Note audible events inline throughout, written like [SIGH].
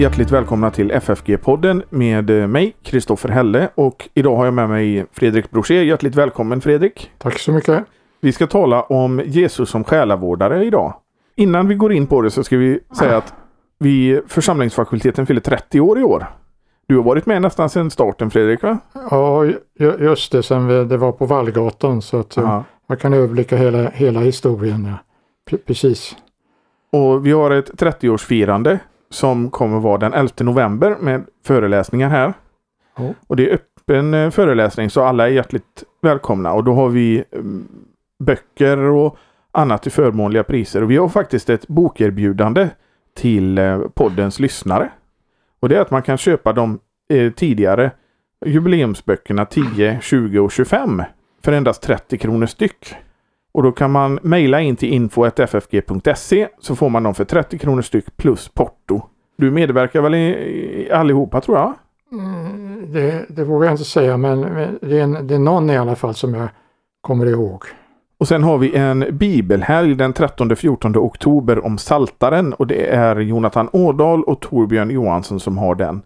Hjärtligt välkomna till FFG-podden med eh, mig, Kristoffer Helle. Och idag har jag med mig Fredrik Brochet. Hjärtligt välkommen Fredrik! Tack så mycket! Vi ska tala om Jesus som själavårdare idag. Innan vi går in på det så ska vi säga att vi, församlingsfakulteten fyller 30 år i år. Du har varit med nästan sedan starten Fredrik va? Ja, ju- just det, sen vi, det var på Vallgatan så att eh, Ja. jag kan överblicka hela, hela historien. Precis. Och vi har ett 30-årsfirande som kommer vara den 11 november med föreläsningar här. Ja. Och det är öppen eh, föreläsning så alla är hjärtligt välkomna. Och då har vi mm, böcker och annat till förmånliga priser. Och vi har faktiskt ett bokerbjudande till eh, poddens lyssnare. Och det är att man kan köpa de eh, tidigare jubileumsböckerna 10, 20 och 25 för endast 30 kronor styck. Och då kan man mejla in till info.ffg.se så får man dem för 30 kronor styck plus porto. Du medverkar väl i, i allihopa tror jag? Mm, det, det vågar jag inte säga men det är, en, det är någon i alla fall som jag kommer ihåg. Och sen har vi en bibelhelg den 13-14 oktober om Saltaren och det är Jonathan Ådahl och Torbjörn Johansson som har den.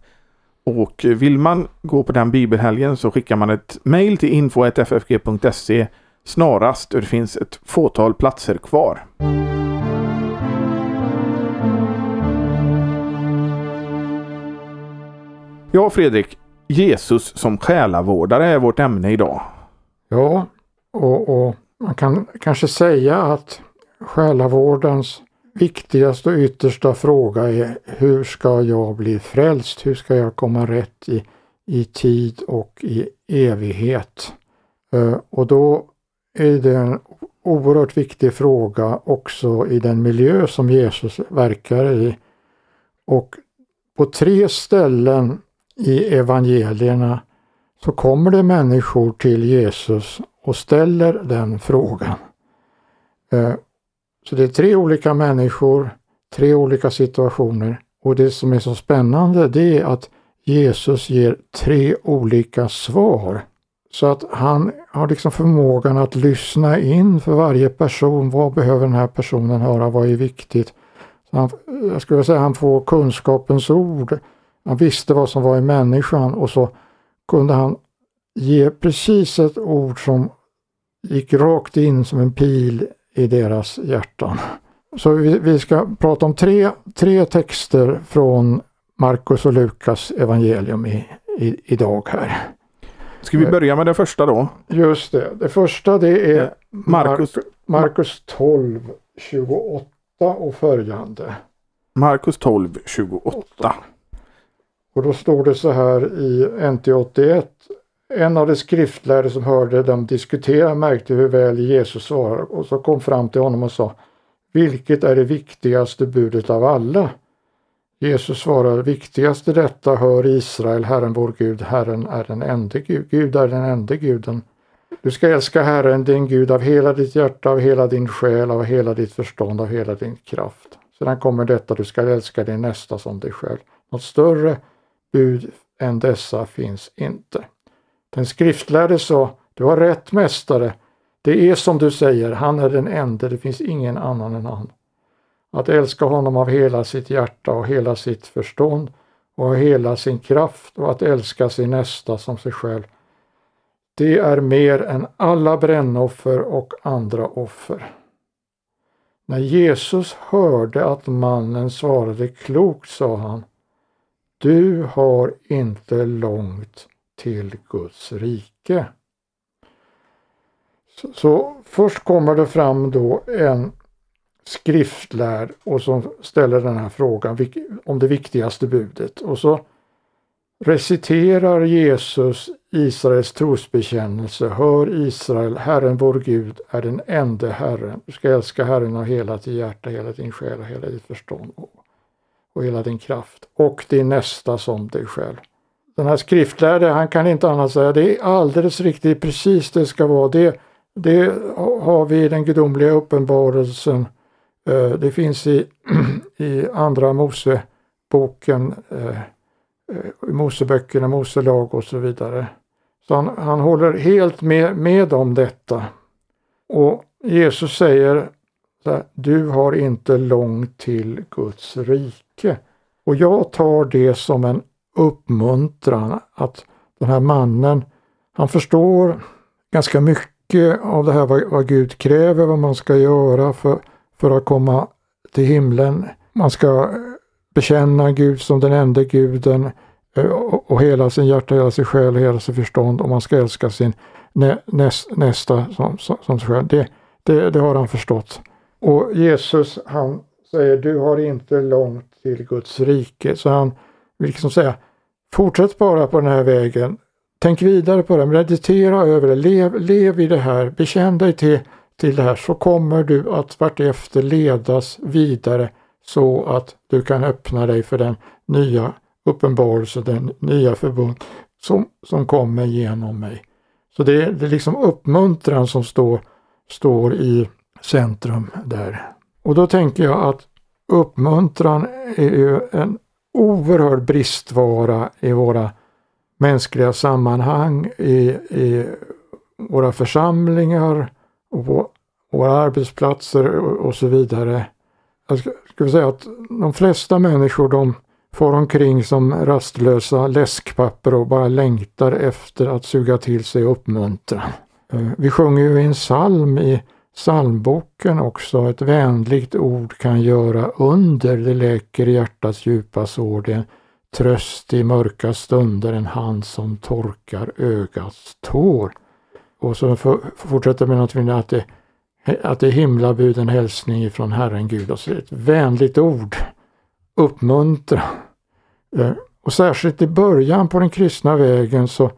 Och vill man gå på den bibelhelgen så skickar man ett mejl till info.ffg.se snarast och det finns ett fåtal platser kvar. Ja Fredrik, Jesus som själavårdare är vårt ämne idag. Ja, och, och man kan kanske säga att själavårdens viktigaste och yttersta fråga är hur ska jag bli frälst? Hur ska jag komma rätt i, i tid och i evighet? Eh, och då är det en oerhört viktig fråga också i den miljö som Jesus verkar i. Och på tre ställen i evangelierna så kommer det människor till Jesus och ställer den frågan. Eh, så det är tre olika människor, tre olika situationer och det som är så spännande det är att Jesus ger tre olika svar. Så att han har liksom förmågan att lyssna in för varje person. Vad behöver den här personen höra? Vad är viktigt? Så han, jag skulle säga han får kunskapens ord. Han visste vad som var i människan och så kunde han ge precis ett ord som gick rakt in som en pil i deras hjärtan. Så vi, vi ska prata om tre, tre texter från Markus och Lukas evangelium i, i, idag här. Ska vi börja med det första då? Just det, det första det är Markus, Mark- Markus 12, 28 och följande. Markus 12, 28. Och då står det så här i NT 81. En av de skriftlärde som hörde dem diskutera märkte hur väl Jesus svarade och så kom fram till honom och sa Vilket är det viktigaste budet av alla? Jesus svarar, viktigast i detta hör Israel, Herren vår Gud, Herren är den ende Gud, Gud är den enda guden. Du ska älska Herren din Gud av hela ditt hjärta, av hela din själ, av hela ditt förstånd, av hela din kraft. Sedan kommer detta, du ska älska din nästa som dig själv. Något större bud än dessa finns inte. Den skriftlärde sa, du har rätt mästare, det är som du säger, han är den ende, det finns ingen annan än han. Att älska honom av hela sitt hjärta och hela sitt förstånd och av hela sin kraft och att älska sin nästa som sig själv. Det är mer än alla brännoffer och andra offer. När Jesus hörde att mannen svarade klokt sa han Du har inte långt till Guds rike. Så, så först kommer det fram då en skriftlärd och som ställer den här frågan om det viktigaste budet och så reciterar Jesus Israels trosbekännelse. Hör Israel, Herren vår Gud är den enda Herren. Du ska älska Herren av hela ditt hjärta, hela din själ och hela ditt förstånd och, och hela din kraft och din nästa som dig själv. Den här skriftlärde, han kan inte annat säga, det är alldeles riktigt, precis det ska vara. Det, det har vi i den gudomliga uppenbarelsen. Eh, det finns i, [CLEARS THROAT] i andra Moseboken, eh, eh, i Moseböckerna, Moselag och så vidare. Så han, han håller helt med, med om detta. Och Jesus säger så här, du har inte långt till Guds rike. Och jag tar det som en uppmuntran att den här mannen, han förstår ganska mycket av det här vad, vad Gud kräver, vad man ska göra för, för att komma till himlen. Man ska eh, bekänna Gud som den enda guden eh, och, hela sin hjärta, hela sin själ, hela sin förstånd och man ska älska sin näs, nästa som, som, som sig själv. Det, det, det har han förstått. Och Jesus han säger du har inte långt till Guds rike. Så han vill liksom säga fortsätt bara på den här vägen. Tänk vidare på det, meditera över det, lev, lev i det här, bekänn dig till, till det här så kommer du att vartefter ledas vidare så att du kan öppna dig för den nya uppenbarelse, den nya förbund som, som kommer genom mig. Så det, det är liksom uppmuntran som står, står i centrum där. Och då tänker jag att uppmuntran är ju en oerhörd bristvara i våra mänskliga sammanhang, i, i våra församlingar och på våra arbetsplatser och, och så vidare. Jag skulle säga att de flesta människor de far omkring som rastlösa läskpapper och bara längtar efter att suga till sig uppmuntran. uppmuntra. Eh, vi sjunger ju en psalm i psalmboken också. Ett vänligt ord kan göra under, det läker hjärtats djupa sår. Det är en tröst i mörka stunder, en hand som torkar ögats tår. Och så fortsätter med något att det, att det är himlabud, en hälsning ifrån Herren Gud. Alltså ett vänligt ord, uppmuntra. Eh, och särskilt i början på den kristna vägen så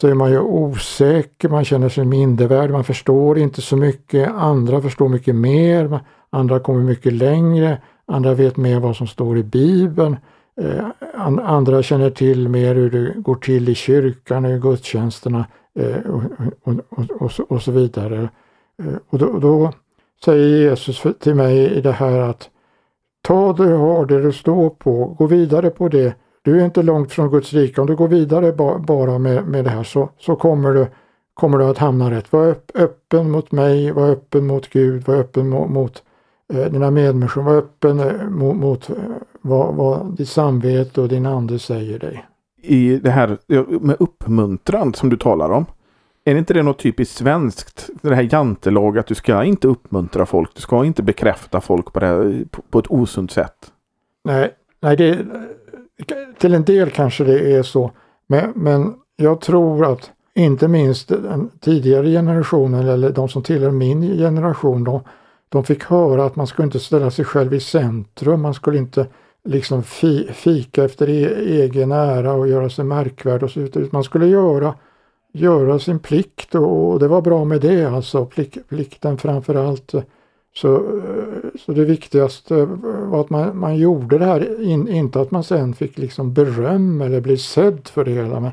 så är man ju osäker, man känner sig mindervärd, man förstår inte så mycket, andra förstår mycket mer, andra kommer mycket längre, andra vet mer vad som står i Bibeln, eh, andra känner till mer hur det går till i kyrkan och i gudstjänsterna. Eh, och, och, och, och, så vidare. Eh, och då, då säger Jesus till mig i det här att ta det du har, det du står på, gå vidare på det du är inte långt från Guds rike. Om du går vidare ba, bara med, med det här så, så kommer, du, kommer du att hamna rätt. Var öppen mot mig, var öppen mot Gud, var öppen mot, mot eh, dina medmänniskor, var öppen eh, mot, mot eh, vad, vad ditt samvete och din ande säger dig. I det här med uppmuntran som du talar om. Är inte det något typiskt svenskt? Det här jantelag att du ska inte uppmuntra folk. Du ska inte bekräfta folk på, det, på, på ett osunt sätt. Nej, nej det, till en del kanske det är så. Men, men jag tror att inte minst den tidigare generationen eller de som tillhör min generation, de, de fick höra att man skulle inte ställa sig själv i centrum. Man skulle inte liksom fi, fika efter e, egen ära och göra sig märkvärd och så vidare. Man skulle göra, göra sin plikt och, och det var bra med det alltså. Plik, plikten framför allt så, så det viktigaste var att man, man gjorde det här, in, inte att man sen fick liksom beröm eller bli sedd för det hela. Men,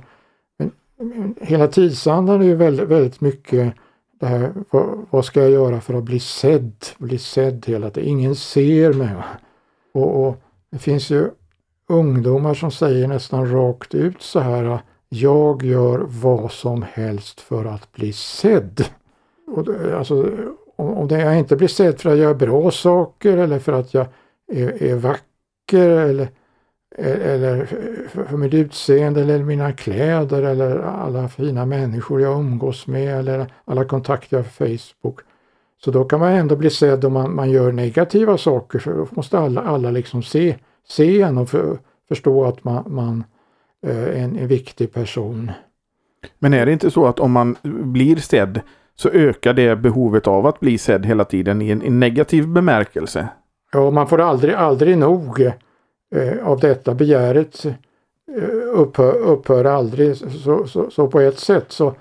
men hela tidsandan är ju väldigt, väldigt mycket det här, vad, vad, ska jag göra för att bli sedd? Bli sedd hela tiden. Ingen ser mig. Och, och det finns ju ungdomar som säger nästan rakt ut så här jag gör vad som helst för att bli sedd. Och det, alltså, om det jag inte blir sedd för att jag gör bra saker eller för att jag är, är vacker eller, e-, eller för mitt utseende eller mina kläder eller alla fina människor jag umgås med eller alla kontakter jag har på Facebook. Så då kan man ändå bli sedd om man, man gör negativa saker så då måste alla, alla liksom se, se en och för, förstå att man, man eh, är en, en viktig person. Men är det inte så att om man blir sedd så ökar det behovet av att bli sedd hela tiden i en, i negativ bemärkelse. Ja, man får aldrig, aldrig nog eh, av detta. Begäret eh, upphör, upphör aldrig. Så, så, så, på ett sätt så, eh,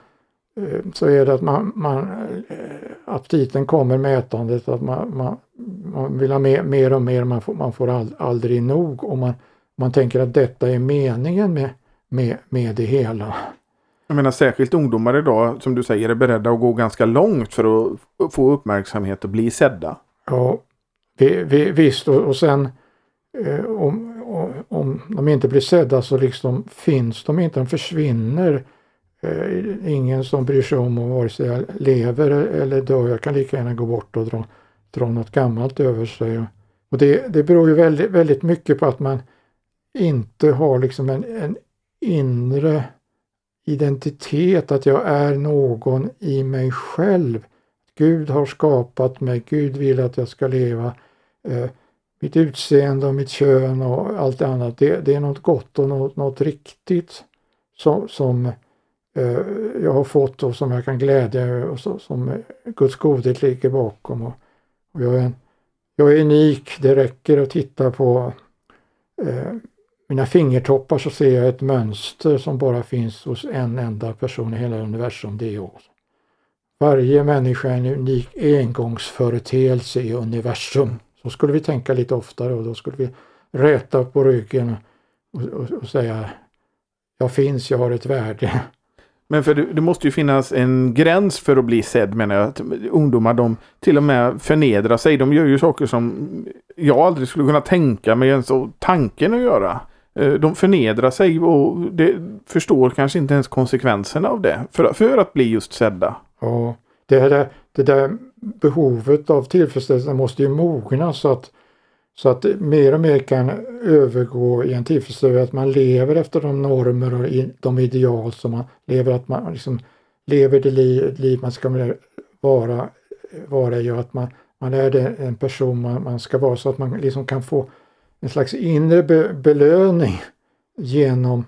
så är det att man, man eh, aptiten kommer med ätandet. Att man, man, man vill ha mer, mer och mer. Man får, man får all, aldrig nog. Och man, man tänker att detta är meningen med, med, med det hela. Jag menar särskilt ungdomar idag som du säger är beredda att gå ganska långt för att få uppmärksamhet och bli sedda. Ja, vi, vi, visst och, och sen eh, om, om de inte blir sedda så liksom finns de inte, de försvinner. Eh, ingen som bryr sig om vare sig jag lever eller dör. Jag kan lika gärna gå bort och dra, dra något gammalt över sig. Och det, det beror ju väldigt, väldigt mycket på att man inte har liksom en, en inre identitet, att jag är någon i mig själv. Gud har skapat mig, Gud vill att jag ska leva. Eh, mitt utseende och mitt kön och allt annat, det, det är något gott och något, något riktigt som, som eh, Eh, jag har fått och som jag kan glädja över och så, som Guds godhet ligger bakom. Och, och jag, är, jag är unik, det räcker att titta på eh, mina fingertoppar så ser jag ett mönster som bara finns hos en enda person i hela universum, det är jag. Varje människa är en unik engångsföreteelse i universum. Så skulle vi tänka lite oftare och då skulle vi räta på ryggen och, och, och säga jag finns, jag har ett värde. Men för det, det, måste ju finnas en gräns för att bli sedd menar jag. Att ungdomar de till och med förnedrar sig. De gör ju saker som jag aldrig skulle kunna tänka mig ens tanken att göra. Eh, de förnedrar sig och det förstår kanske inte ens konsekvenserna av det. För, för att bli just sedda. Ja, det där, det där behovet av tillfredsställelse måste ju mogna så att, så att mer och mer kan övergå i en tillfredsställelse att man lever efter de normer och de ideal som man lever, att man liksom lever det liv, liv man ska vara, vara i och att man, man är den person man, man ska vara så att man liksom kan få en slags inre be belöning genom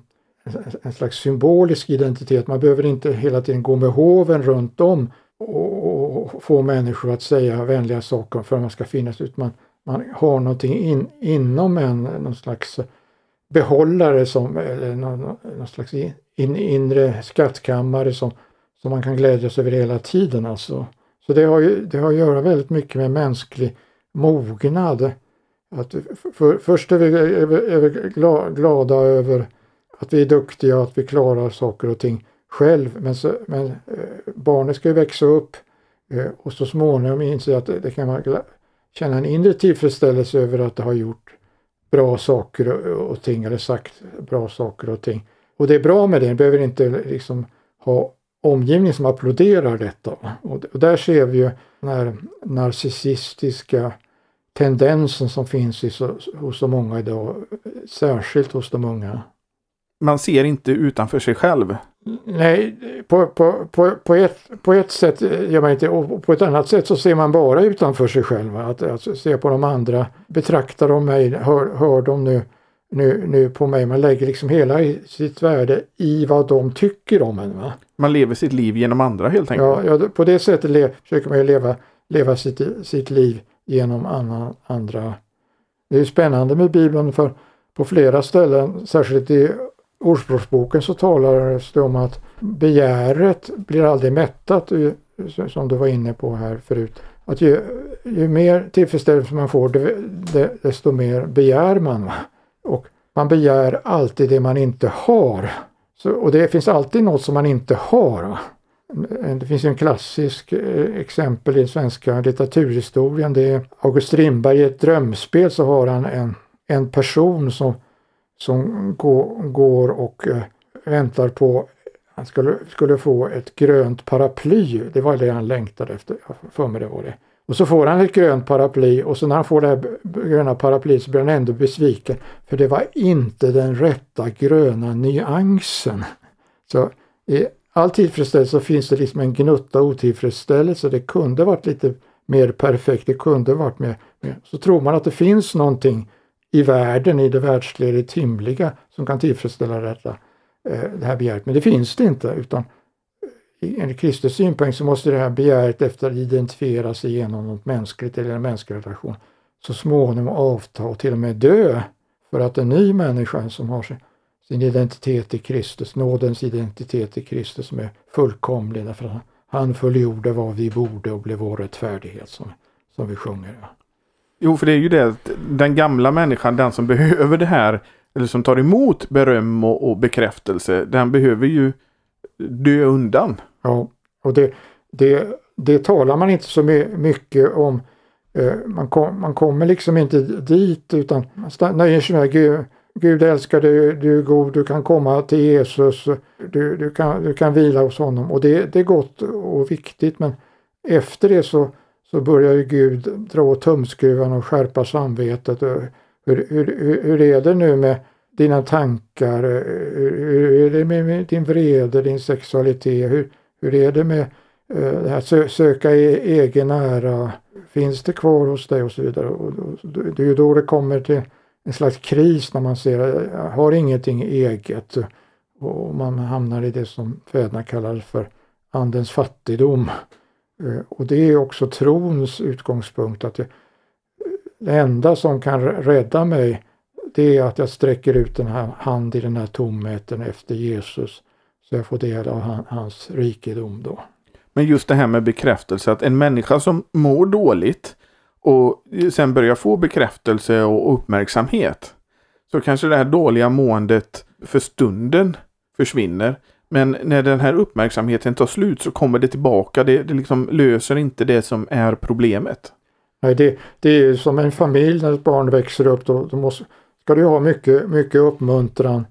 en slags symbolisk identitet. Man behöver inte hela tiden gå med hoven runt om och, få människor att säga vänliga saker för att man ska finnas utan Man, man har någonting in, inom en, någon slags behållare som, eller någon, någon slags in, inre skattkammare som, som man kan glädjas över hela tiden. Alltså. Så det har, ju, det har att göra väldigt mycket med mänsklig mognad. Att för, först är vi, är vi, är vi glada över att vi är duktiga och att vi klarar saker och ting själv. Men, så, men eh, barnet ska ju växa upp eh, och så småningom inse att det, det kan vara känna en inre tillfredsställelse över att det har gjort bra saker och, ting eller sagt bra saker och ting. Och det är bra med det, du behöver inte liksom ha omgivning som applåderar detta. Och där ser vi ju den här narcissistiska tendensen som finns i så, hos så många idag, särskilt hos de unga. Man ser inte utanför sig själv. Nej, på, på, på, på, ett, på ett sätt gör man inte och på ett annat sätt så ser man bara utanför sig själv. Att, att se på de andra, betraktar de mig, hör, hör de nu, nu, nu på mig. Man lägger liksom hela sitt värde i vad de tycker om en. Va? Man lever sitt liv genom andra helt enkelt. Ja, ja på det sättet le, försöker man ju leva, leva sitt, sitt liv genom annan, andra. Det är spännande med Bibeln för på flera ställen, särskilt i Ordspråksboken så talar det om att begäret blir aldrig mättat, eh, som du var inne på här förut. Att ju, ju mer tillfredsställelse man får, desto mer begär man. Och man begär alltid det man inte har. Så, och det finns alltid något som man inte har. Det finns en klassisk eh, exempel i svenska litteraturhistorien. Det är August Strindberg i ett drömspel så har han en, en person som som går och eh, väntar på han skulle, skulle få ett grönt paraply. Det var det han längtade efter. För mig det var det. Och så får han ett grönt paraply och så när han får det här gröna paraplyet så blir han ändå besviken. För det var inte den rätta gröna nyansen. Så i all tillfredsställelse så finns det liksom en gnutta otillfredsställelse. Det kunde varit lite mer perfekt. Det kunde varit mer, mer. Så tror man att det finns någonting i världen, i det världsliga, det timliga som kan tillfredsställa detta, eh, det här begäret. Men det finns det inte utan eh, enligt Kristus synpunkt så måste det här begäret efter att identifiera sig genom något mänskligt eller en mänsklig relation så småningom avta och till och med dö för att en ny människa som har sin, sin identitet i Kristus, nådens identitet i Kristus som är fullkomlig därför att han fullgjorde vad vi borde och blev vår rättfärdighet som, som vi sjunger. Jo, för det är ju det. Den gamla människan, den som [LAUGHS] behöver det här, eller som tar emot beröm och, och bekräftelse, den behöver ju dö undan. Ja, och det, det, det talar man inte så mycket om. Eh, man, kom, man kommer liksom inte dit utan man nöjer sig med Gud, Gud älskar dig, du är god, du kan komma till Jesus, du, du, kan, du kan vila hos honom. Och det, det är gott och viktigt men efter det så så börjar ju Gud dra åt tumskruvarna och skärpa samvetet. Hur, hur, hur är det nu med dina tankar? Hur är det med din vrede, din sexualitet? Hur, hur är det med eh, det här söka e, egen ära? Finns det kvar hos dig och så vidare? Och, det är ju då det kommer till en slags kris när man ser att har ingenting eget och man hamnar i det som fäderna kallar för andens fattigdom. Eh, och det är också trons utgångspunkt att jag, det enda som kan rädda mig det är att jag sträcker ut den här hand i den här tomheten efter Jesus så jag får del av han, hans rikedom då. Men just det här med bekräftelse, att en människa som mår dåligt och sen börjar få bekräftelse och uppmärksamhet så kanske det här dåliga måendet för stunden försvinner. Men när den här uppmärksamheten tar slut så kommer det tillbaka. Det, det liksom löser inte det som är problemet. Nej, det, det är som en familj när ett barn växer upp. Då, då måste, ska du ha mycket, mycket uppmuntran.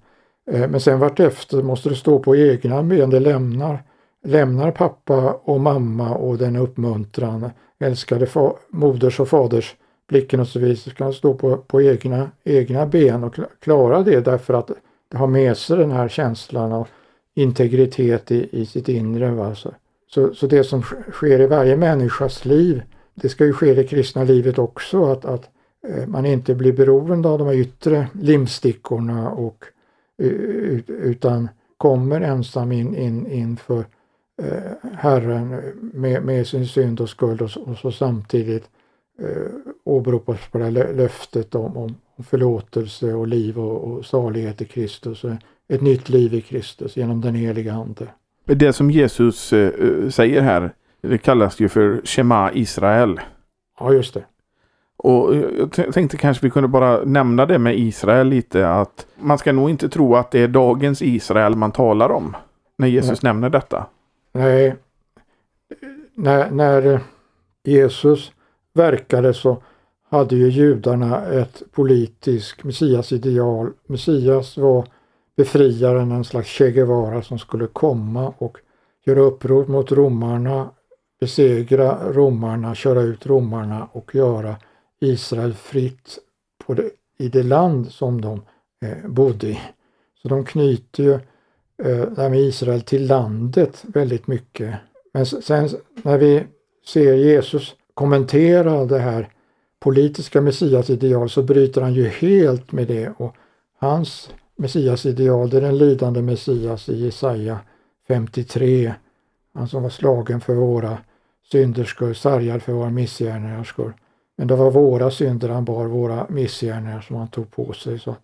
Eh, men sen vartefter måste du stå på egna ben. Det lämnar, lämnar pappa och mamma och den uppmuntran. Älskade fa, moders och faders blicken och så vidare. Så ska stå på, på egna, egna ben och klara det därför att det har med sig den här känslan Och, integritet i, i sitt inre. Va? Så, så, så, det som sker i varje människas liv, det ska ju ske i det kristna livet också. Att, att eh, man inte blir beroende av de här yttre limstickorna och, utan kommer ensam in, in inför eh, Herren med, med, sin synd och skuld och, och så samtidigt eh, åberopas på det här löftet om, om förlåtelse och liv och, och salighet i Kristus. Ett nytt liv i Kristus genom den heliga Ande. Det som Jesus eh, säger här, det kallas ju för Shema Israel. Ja, just det. Och jag tänkte kanske vi kunde bara nämna det med Israel lite att man ska nog inte tro att det är dagens Israel man talar om när Jesus Nej. nämner detta. Nej, när, när Jesus verkade så hade ju judarna ett politiskt messiasideal. Messias var befriaren, en slags Che Guevara som skulle komma och göra uppror mot romarna, besegra romarna, köra ut romarna och göra Israel fritt det, i det land som de eh, bodde i. Så de knyter ju eh, med Israel till landet väldigt mycket. Men sen när vi ser Jesus kommentera det här politiska messiasideal så bryter han ju helt med det och hans Messias ideal, det är den lidande messias i Jesaja 53. Han som var slagen för våra synders skull, sargad för våra missgärningars skull. Men det var våra synder han bar, våra missgärningar som han tog på sig. Så,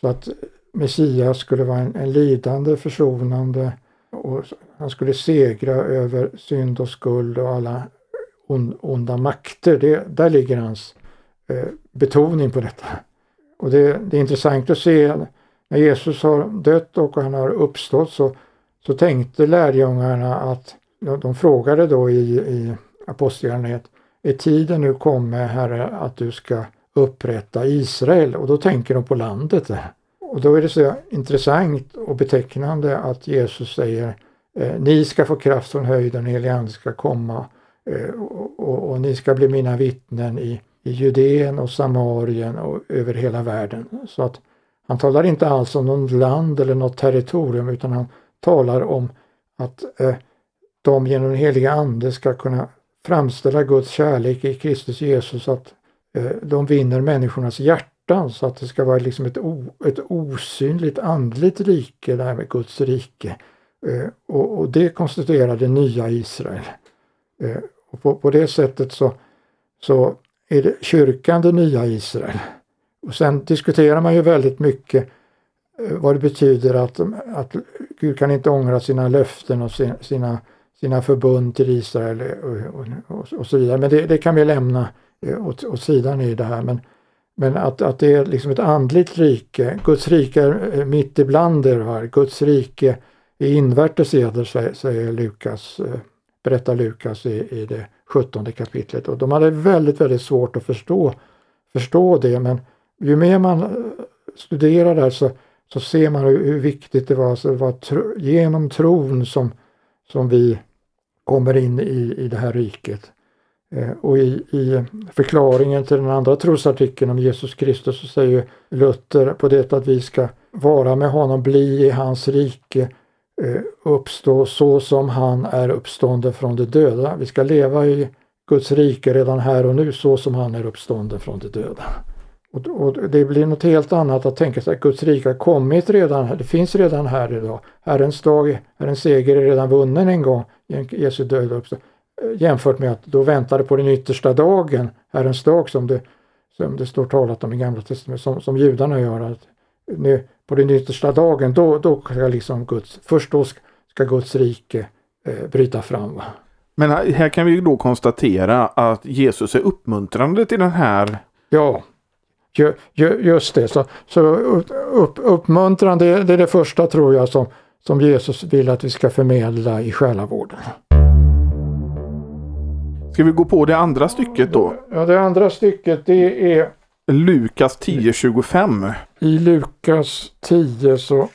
så att Messias skulle vara en, en lidande, försonande och han skulle segra över synd och skuld och alla on, onda makter. Det, där ligger hans eh, betoning på detta. Och det, det, är intressant att se när Jesus har dött och han har uppstått så, så tänkte lärjungarna att de frågade då i, i Apostlagärningarna är tiden nu kommit Herre att du ska upprätta Israel och då tänker de på landet. Och då är det så intressant och betecknande att Jesus säger eh, ni ska få kraft från höjden, helig ande ska komma eh, och, och, och, ni ska bli mina vittnen i, i Judeen och Samarien och över hela världen. Så att han talar inte alls om något land eller något territorium utan han talar om att eh, de genom den heliga Ande ska kunna framställa Guds kärlek i Kristus Jesus så att eh, de vinner människornas hjärtan så att det ska vara liksom ett, o, ett osynligt andligt rike, det här med Guds rike. Eh, och, och, det konstituerar det nya Israel. Eh, och på, på det sättet så, så är det kyrkan det nya Israel. Och sen diskuterar man ju väldigt mycket eh, vad det betyder att, att Gud kan inte ångra sina löften och sina, sina förbund till Israel och, och, och så vidare. Men det, det, kan vi lämna eh, åt, åt sidan i det här. Men, men att, att det är liksom ett andligt rike. Guds rike är eh, mitt ibland er. Guds rike är invärtes eder, säger, säger Lukas berättar Lukas i, i det sjuttonde kapitlet. Och de hade väldigt, väldigt svårt att förstå, förstå det men ju mer man eh, studerar där så, så ser man hur, hur viktigt det var. Alltså det var tro, genom tron som, som vi kommer in i, i det här riket. Eh, och i, i förklaringen till den andra trosartikeln om Jesus Kristus så säger Luther på det att vi ska vara med honom, bli i hans rike, eh, uppstå så som han är uppstånden från de döda. Vi ska leva i Guds rike redan här och nu så som han är uppstånden från de döda. Och, och, det blir något helt annat att tänka sig att Guds rike har kommit redan, det finns redan här idag. Herrens dag, Herrens seger är redan vunnen en gång, Jesu död också. Jämfört med att då väntade på den yttersta dagen, Herrens dag som det, som det står talat om i Gamla Testamentet, som, som judarna gör. Att nu, på den yttersta dagen, då, då ska liksom Guds, först då ska Guds rike eh, bryta fram. Va? Men här kan vi då konstatera att Jesus är uppmuntrande till den här Ja, just det. Så, så upp, uppmuntran, det, det är det första tror jag som, som Jesus vill att vi ska förmedla i själavården. Ska vi gå på det andra stycket då? Ja, det andra stycket det är Lukas 10.25. I Lukas 10 så,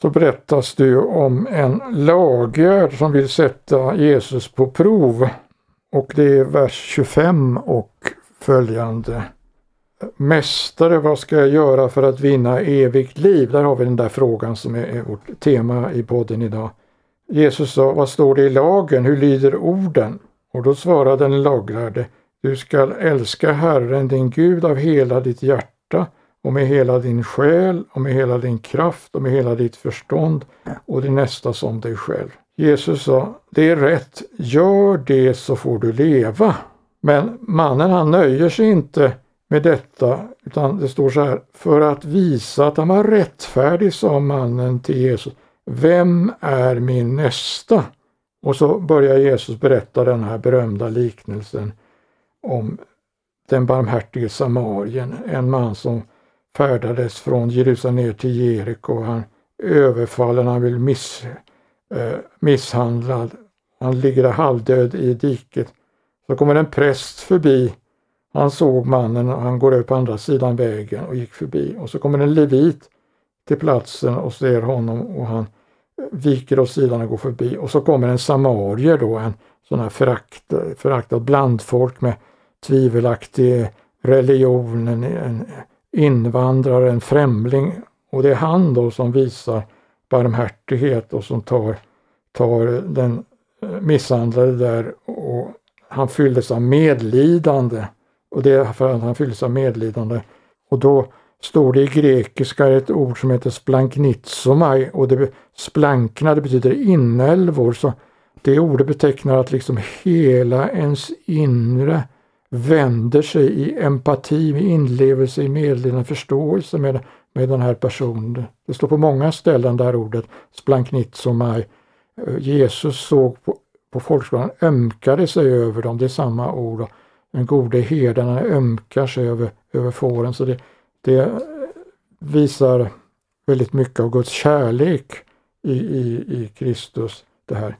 så berättas det om en lagörd som vill sätta Jesus på prov. Och det är vers 25 och följande. Mästare, vad ska jag göra för att vinna evigt liv? Där har vi den där frågan som är vårt tema i podden idag. Jesus sa, vad står det i lagen? Hur lyder orden? Och då svarade den laglärde, du skall älska Herren din Gud av hela ditt hjärta och med hela din själ och med hela din kraft och med hela ditt förstånd och din nästa som dig själv. Jesus sa, det är rätt, gör det så får du leva. Men mannen han nöjer sig inte med detta, utan det står så här, för att visa att han var rättfärdig sa mannen till Jesus, vem är min nästa? Och så börjar Jesus berätta den här berömda liknelsen om den barmhärtige samarien, en man som färdades från Jerusalem ner till Jeriko. Han överfallen, han blir miss, eh, misshandlad. Han ligger halvdöd i diket. Så kommer en präst förbi. Han såg mannen och han går över på andra sidan vägen och gick förbi. Och så kommer en levit till platsen och ser honom och han viker åt sidan och går förbi. Och så kommer en samarier då, en sån här förakt, föraktad blandfolk med tvivelaktig religion, en, en invandrare, en främling. Och det är han då som visar barmhärtighet och som tar, tar den misshandlade där och han fylldes av medlidande. Och det är för att han fylls av medlidande. Och då står det i grekiska ett ord som heter splanknitsomai och det splankna det betyder inälvor. Så det ordet betecknar att liksom hela ens inre vänder sig i empati, i inlevelse, i medlidande, förståelse med, med den här personen. Det står på många ställen där ordet splanknitsomai. Eh, Jesus såg på, på folkskolan, ömkade sig över dem, det är samma ord. Den gode herden ömkar sig över, över fåren. Så det, det visar väldigt mycket av Guds kärlek i, i, i Kristus. det här.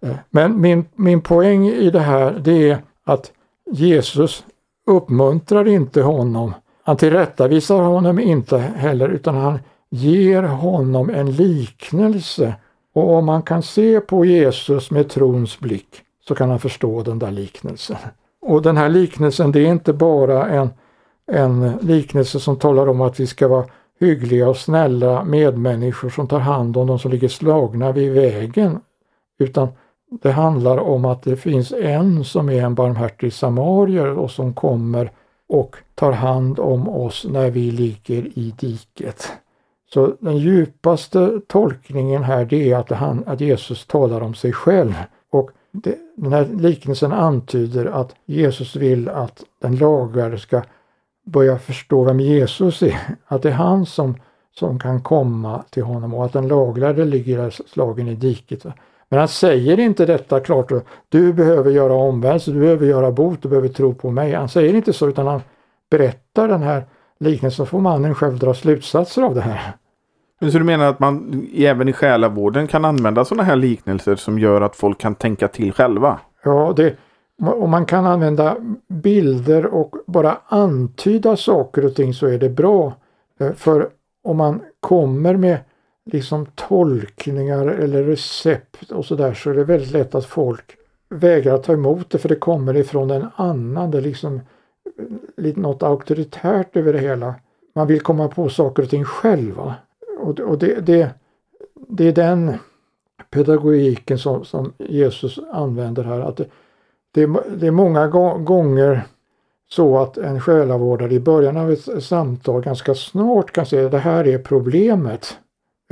Eh, men min, min poäng i det här det är att Jesus uppmuntrar inte honom. Han tillrättavisar honom inte heller utan han ger honom en liknelse. Och om man kan se på Jesus med trons blick så kan han förstå den där liknelsen. Och den här liknelsen det är inte bara en en liknelse som talar om att vi ska vara hyggliga och snälla medmänniskor som tar hand om de som ligger slagna vid vägen. Utan det handlar om att det finns en som är en barmhärtig samarier och som kommer och tar hand om oss när vi ligger i diket. Så den djupaste tolkningen här det är att, han, att Jesus talar om sig själv. Det, den här liknelsen antyder att Jesus vill att den lagare ska börja förstå vem Jesus är. Att det är han som, som kan komma till honom och att den laglärde ligger där slagen i diket. Men han säger inte detta klart. Du behöver göra omvändelse, du behöver göra bot, du behöver tro på mig. Han säger inte så utan han berättar den här liknelsen så får mannen själv dra slutsatser av det här. Så du menar att man även i själavården kan använda sådana här liknelser som gör att folk kan tänka till själva? Ja, det, om man kan använda bilder och bara antyda saker och ting så är det bra. Eh, för om man kommer med liksom tolkningar eller recept och sådär så är det väldigt lätt att folk vägrar ta emot det för det kommer ifrån en annan. Det är liksom eh, lite något auktoritärt över det hela. Man vill komma på saker och ting själva. Och, och det, det, det är den pedagogiken som, som Jesus använder här. Att det, det, det är många gånger så att en själavårdare i början av ett samtal ganska snart kan säga att det här är problemet.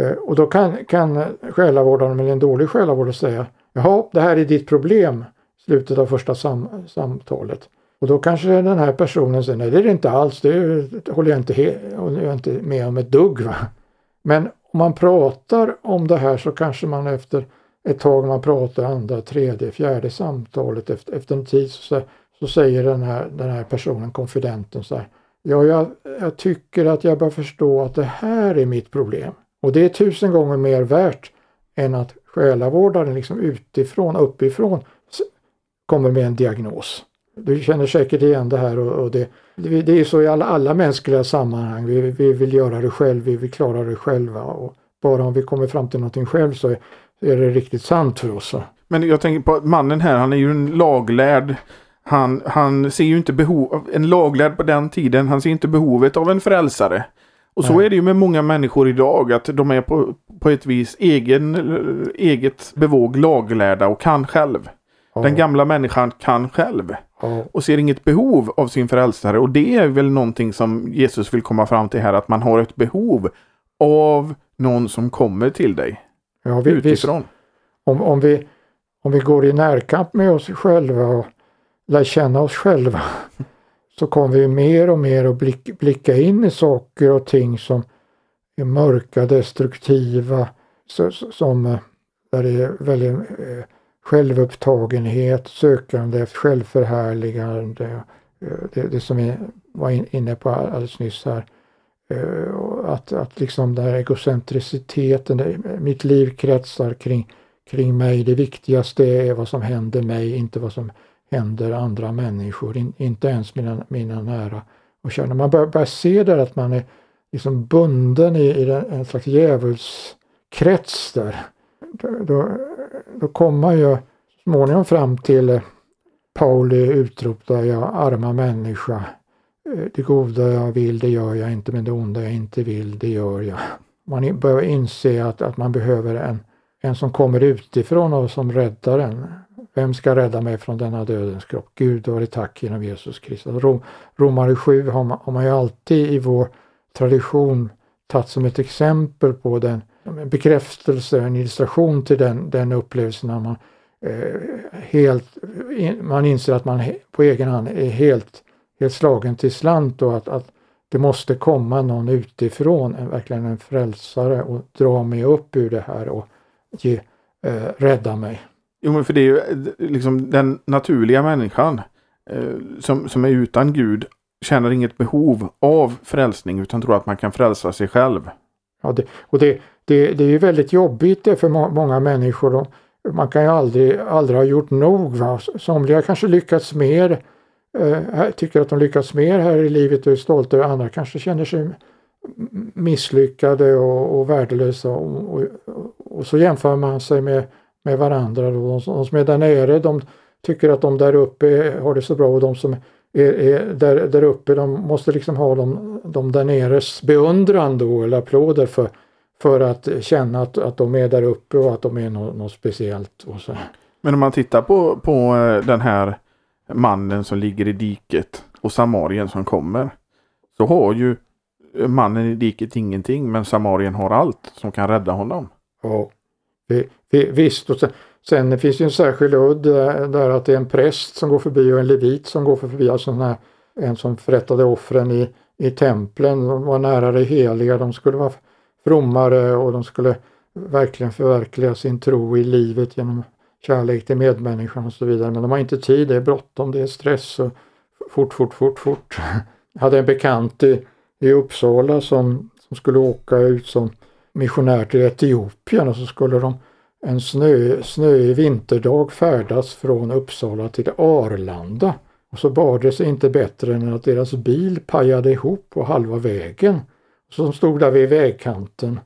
Eh, och då kan, kan själavårdaren eller en dålig själavårdare säga Jaha, det här är ditt problem. Slutet av första sam samtalet. Och då kanske den här personen säger nej det är det inte alls, det håller jag inte, jag inte med om ett dugg. Va? Men om man pratar om det här så kanske man efter ett tag man pratar andra, tredje, fjärde samtalet efter, efter en tid så, så säger den här, den här personen, konfidenten så här. Ja, jag, jag tycker att jag bör förstå att det här är mitt problem. Och det är tusen gånger mer värt än att själavårdaren liksom utifrån, uppifrån kommer med en diagnos. Du känner säkert igen det här och, och det, det, är så i alla, alla mänskliga sammanhang. Vi, vi vill göra det själv, vi vill klara det själva och bara om vi kommer fram till någonting själv så är, är det riktigt sant för oss. Men jag tänker på mannen här, han är ju en laglärd. Han, han ser ju inte behov, en laglärd på den tiden, han ser inte behovet av en frälsare. Och så Nej. är det ju med många människor idag att de är på, på ett vis egen, eget bevåg laglärda och kan själv. Ja. Den gamla människan kan själv. Ja. Och ser inget behov av sin frälsare. Och det är väl någonting som Jesus vill komma fram till här. Att man har ett behov av någon som kommer till dig. Ja, vi, utifrån. om, om, vi, om vi går i närkamp med oss själva och lär känna oss själva [LAUGHS] så kommer vi mer och mer att blick, blicka in i saker och ting som är mörka, destruktiva, som, eh, där det är väldigt eh, självupptagenhet, sökande efter självförhärligande, eh, det, det som vi var inne på alldeles nyss här. Eh, att, att liksom den här egocentriciteten, mitt liv kretsar kring, kring mig. Det viktigaste är vad som händer mig, inte vad som händer andra människor, in, inte ens mina, mina nära och kära. Man börjar, börjar se där att man är liksom bunden i, i en slags djävulskrets där. Då, då kommer man ju småningom fram till eh, Pauli utrop där jag arma människa. Eh, det goda jag vill det gör jag inte men det onda jag inte vill det gör jag. Man börjar inse att, att man behöver en, en som kommer utifrån och som räddar en. Vem ska rädda mig från denna dödens kropp? Gud vare tack genom Jesus Kristus. Alltså, Rom, Romare 7 har man, har man ju alltid i vår tradition tagit som ett exempel på den en bekräftelse, en illustration till den, den upplevelsen när man eh, helt, in, man inser att man på egen hand är helt, helt slagen till slant och att, att det måste komma någon utifrån, en, verkligen en frälsare och dra mig upp ur det här och ge, eh, rädda mig. Jo men för det är ju eh, liksom den naturliga människan eh, som, som är utan Gud känner inget behov av frälsning utan tror att man kan frälsa sig själv. Ja, det, och det, det, det är ju väldigt jobbigt det för må, många människor. Och man kan ju aldrig, aldrig ha gjort nog. Va? Somliga kanske lyckats mer, eh, tycker att de lyckats mer här i livet och är stolta över andra kanske känner sig misslyckade och, och värdelösa och, och, och, så jämför man sig med, med varandra. Då. De, de som är där nere de tycker att de där uppe har det så bra och de som är, är där, där uppe de måste liksom ha de, de där neres beundran då eller applåder för, för att känna att, att de är där uppe och att de är något, något speciellt. Och så. Men om man tittar på, på eh, den här mannen som ligger i diket och samarien som kommer. Så har ju mannen i diket ingenting men samarien har allt som kan rädda honom. Ja, vi, vi, visst. Och sen, sen finns det en särskild udd där, där, att det är en präst som går förbi och en levit som går förbi. Alltså här, en som förrättade offren i, i templen. De var nära det heliga. De skulle vara frommare och de skulle verkligen förverkliga sin tro i livet genom kärlek till medmänniskan och så vidare. Men de har inte tid, det är bråttom, det är stress och fort, fort, fort, fort. Jag hade en bekant i, i Uppsala som, som skulle åka ut som missionär till Etiopien och så skulle de en snö, snöig vinterdag färdas från Uppsala till Arlanda. Och så bar det sig inte bättre än att deras bil pajade ihop på halva vägen som stod där vid vägkanten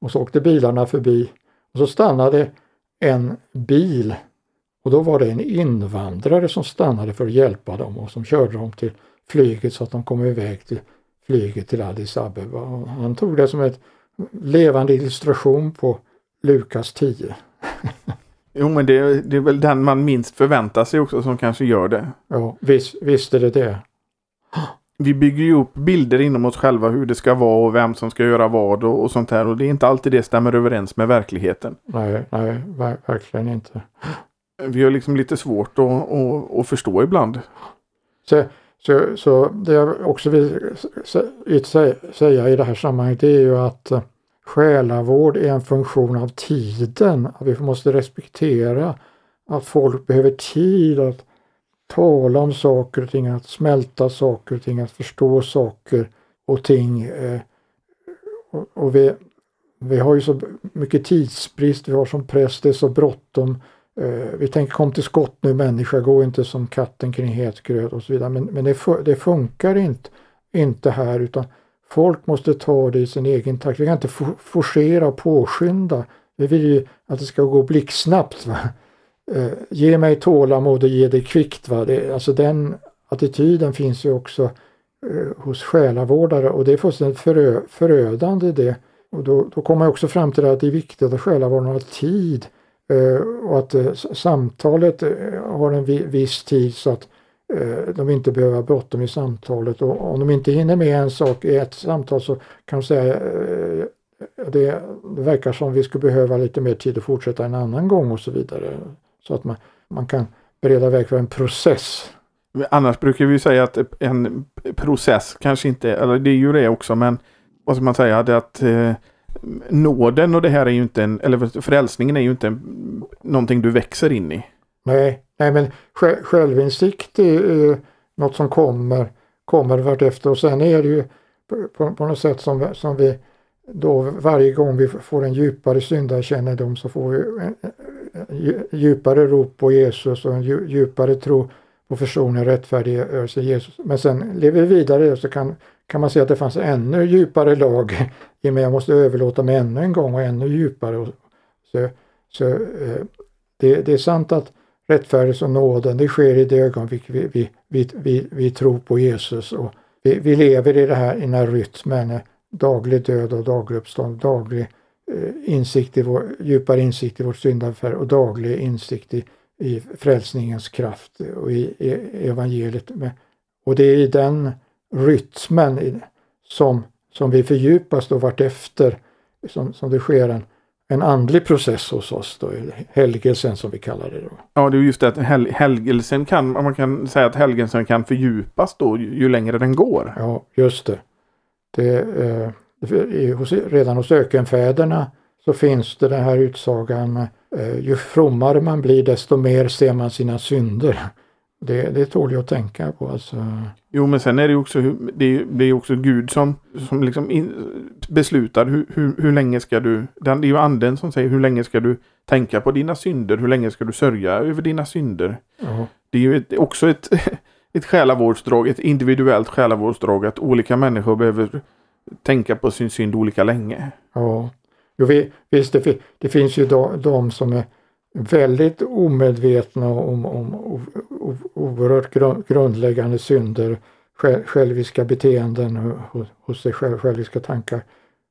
och så åkte bilarna förbi och så stannade en bil Och då var det en invandrare som stannade för att hjälpa dem och som körde dem till flyget så att de kom iväg till flyget till Addis Abeba. Och han tog det som ett levande illustration på Lukas 10. [LAUGHS] Jo men det, det är väl den man minst förväntar sig också som kanske gör det. Ja, visst, visst är det det. Vi bygger ju upp bilder inom oss själva hur det ska vara och vem som ska göra vad och, och sånt här och det är inte alltid det stämmer överens med verkligheten. Nej, nej, ver verkligen inte. Vi har liksom lite svårt att, att, att förstå ibland. Så, så, så det jag också vill säga i det här sammanhanget är ju att eh, själavård är en funktion av tiden. Vi måste respektera att folk behöver tid att tala om saker och ting, att smälta saker och ting, att förstå saker och ting. Eh, och, och vi, vi har ju så mycket tidsbrist, vi har som präst, det är så bråttom. Eh, vi tänker kom till skott nu människa, gå inte som katten kring het gröt och så vidare. Men, men det, det, funkar inte, inte här utan folk måste ta det i sin egen takt. Vi kan inte forcera och påskynda. Vi vill ju att det ska gå blixtsnabbt. Va? Eh, ge mig tålamod och ge det kvickt. Va? Det, alltså den attityden finns ju också eh, hos själavårdare och det är fullständigt förö, förödande det. Och då, då kommer jag också fram till att det är viktigt att själavårdaren har tid eh, och att eh, samtalet eh, har en viss tid så att eh, de inte behöver ha bråttom i samtalet och om de inte hinner med en sak i ett samtal så kan de säga eh, det verkar som vi skulle behöva lite mer tid att fortsätta en annan gång och så vidare. Så att man, man kan bereda väg för en process. Annars brukar vi säga att en process kanske inte, eller det är ju det också, men vad ska man säga, det att eh, nåden och det här är ju inte en, eller frälsningen är ju inte en, någonting du växer in i. Nej, nej men självinsikt är eh, något som kommer, kommer vartefter och sen är det ju på, på något sätt som, som vi då varje gång vi får en djupare syndakännedom så får vi en, Eh, djupare rop på Jesus och en djupare tro på försoning och rättfärdiggörelse i Jesus. Men sen lever vi vidare så kan, kan man se att det fanns ännu djupare lag [LAUGHS] i mig. Jag måste överlåta mig ännu en gång och ännu djupare. Så, så eh, det, det, är sant att rättfärdighet och nåden det sker i det ögonblick vi, vi, vi, vi, vi tror på Jesus och vi, vi lever i, det här, i den här rytmen, eh, daglig död och daglig uppstånd, daglig insikt i vår, djupare insikt i vårt syndafär och daglig insikt i, i frälsningens kraft och i, i evangeliet. Och det är i den rytmen som, som vi fördjupas då vartefter som, som det sker en, en andlig process hos oss, då, helgelsen som vi kallar det. Då. Ja, det är just det att hel, helgelsen kan, man kan säga att helgelsen kan fördjupas då ju, ju längre den går. Ja, just det. det eh, redan hos ökenfäderna så finns det den här utsagan eh, ju frommare man blir desto mer ser man sina synder. Det, det tål ju att tänka på. Alltså. Jo men sen är det ju också, det är, det är också Gud som, som liksom in, beslutar hur, hur, hur länge ska du, det är ju anden som säger hur länge ska du tänka på dina synder, hur länge ska du sörja över dina synder. Ja. Det är ju ett, också ett, [LAUGHS] ett själavårdsdrag, ett individuellt själavårdsdrag att olika människor behöver tänka på sin synd olika länge. Ja, jo, visst det, det finns ju de, de, som är väldigt omedvetna om, om, om oerhört grundläggande synder, själviska beteenden hos sig själv, själviska tankar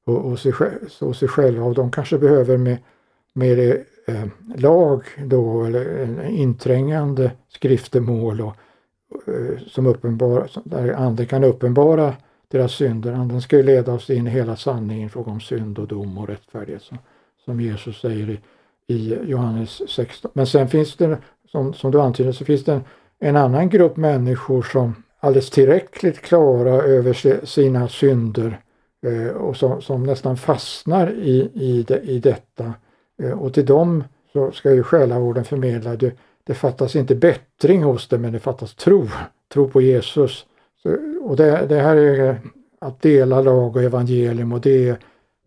och sig, hos sig själva och de kanske behöver med, med eh, lag då eller en inträngande skriftemål och, eh, som uppenbar, där anden kan uppenbara deras synder. Anden ska ju leda oss in i hela sanningen i fråga om synd och dom och rättfärdighet som, som Jesus säger i, i Johannes 16. Men sen finns det, som, som du antyder, så finns det en, en annan grupp människor som alldeles tillräckligt klara över sina synder eh, och som, som, nästan fastnar i, i, de, i detta. Eh, och till dem så ska ju själavården förmedla, det, det fattas inte bättring hos dem men det fattas tro, tro på Jesus och det, det, här är att dela lag och evangelium och det är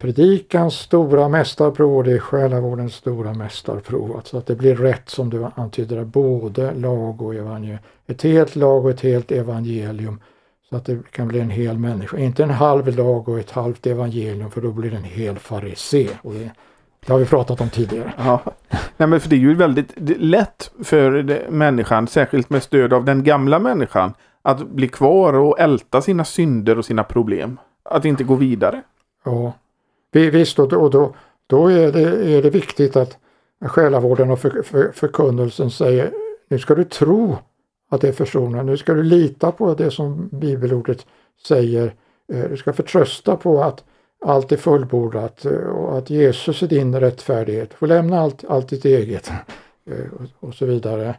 predikans stora mästarprov och det är själavårdens stora mästarprov. Alltså att det blir rätt som du antyder, både lag och evangelium. Ett helt lag och ett helt evangelium. Så att det kan bli en hel människa. Inte en halv lag och ett halvt evangelium för då blir det en hel farisé. Och det, Det har vi pratat om tidigare. Ja. Nej, men för det är ju väldigt lätt för människan, särskilt med stöd av den gamla människan, att bli kvar och älta sina synder och sina problem. Att inte gå vidare. Ja, visst och då, då, då är, det, är det viktigt att själavården och för, för, förkunnelsen säger nu ska du tro att det är försonat, Nu ska du lita på det som bibelordet säger. Eh, du ska förtrösta på att allt är fullbordat eh, och att Jesus är din rättfärdighet. Du får lämna allt, allt ditt eget [LAUGHS] eh, och så vidare.